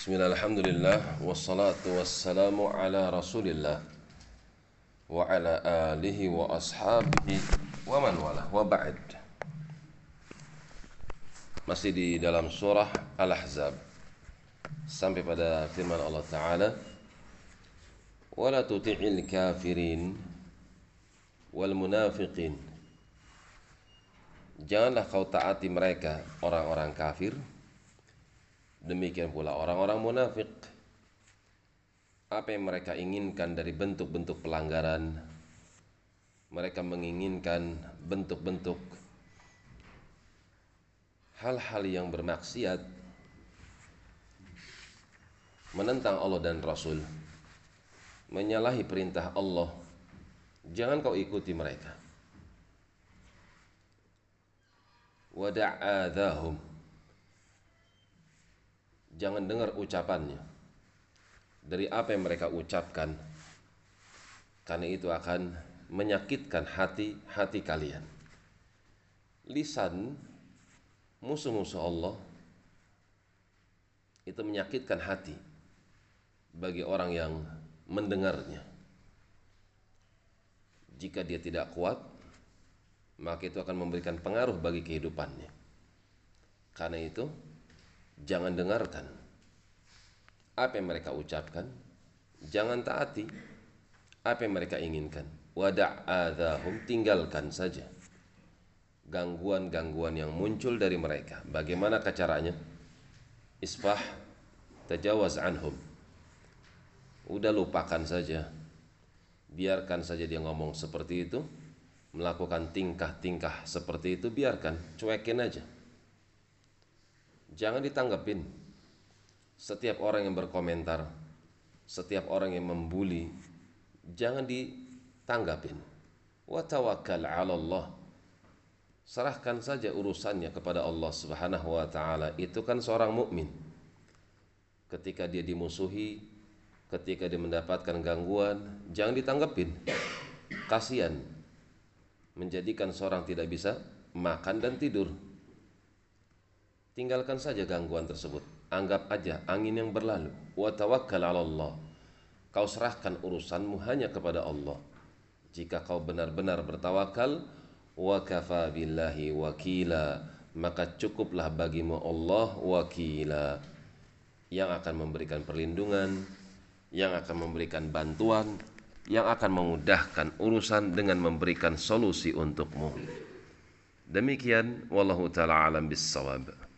Bismillah, alhamdulillah, wassalatu wassalamu ala rasulillah Wa ala alihi wa ashabihi wa man wala. Wa ba'd. Masih di dalam surah Al-Ahzab. Sampai pada firman Allah Ta'ala Wala tuti'il kafirin wal munafiqin. Janganlah kau taati mereka orang-orang kafir Demikian pula orang-orang munafik. Apa yang mereka inginkan dari bentuk-bentuk pelanggaran? Mereka menginginkan bentuk-bentuk hal-hal yang bermaksiat menentang Allah dan Rasul, menyalahi perintah Allah. Jangan kau ikuti mereka. Wada'adhahum jangan dengar ucapannya. Dari apa yang mereka ucapkan karena itu akan menyakitkan hati hati kalian. Lisan musuh-musuh Allah itu menyakitkan hati bagi orang yang mendengarnya. Jika dia tidak kuat maka itu akan memberikan pengaruh bagi kehidupannya. Karena itu jangan dengarkan apa yang mereka ucapkan. Jangan taati apa yang mereka inginkan. Wada'adhahum tinggalkan saja gangguan-gangguan yang muncul dari mereka. Bagaimana caranya isfah tajawaz anhum. Udah lupakan saja. Biarkan saja dia ngomong seperti itu. Melakukan tingkah-tingkah seperti itu biarkan. Cuekin aja Jangan ditanggapin. Setiap orang yang berkomentar, setiap orang yang membuli, jangan ditanggapin. Wa tawakkal 'ala Allah. Serahkan saja urusannya kepada Allah Subhanahu wa taala. Itu kan seorang mukmin. Ketika dia dimusuhi, ketika dia mendapatkan gangguan, jangan ditanggapin. Kasihan menjadikan seorang tidak bisa makan dan tidur Tinggalkan saja gangguan tersebut. Anggap aja angin yang berlalu. Wa tawakkal 'ala Allah. Kau serahkan urusanmu hanya kepada Allah. Jika kau benar-benar bertawakal, wa kafa billahi wakila, maka cukuplah bagimu Allah wakila yang akan memberikan perlindungan, yang akan memberikan bantuan, yang akan memudahkan urusan dengan memberikan solusi untukmu. Demikian wallahu taala alam bissawab.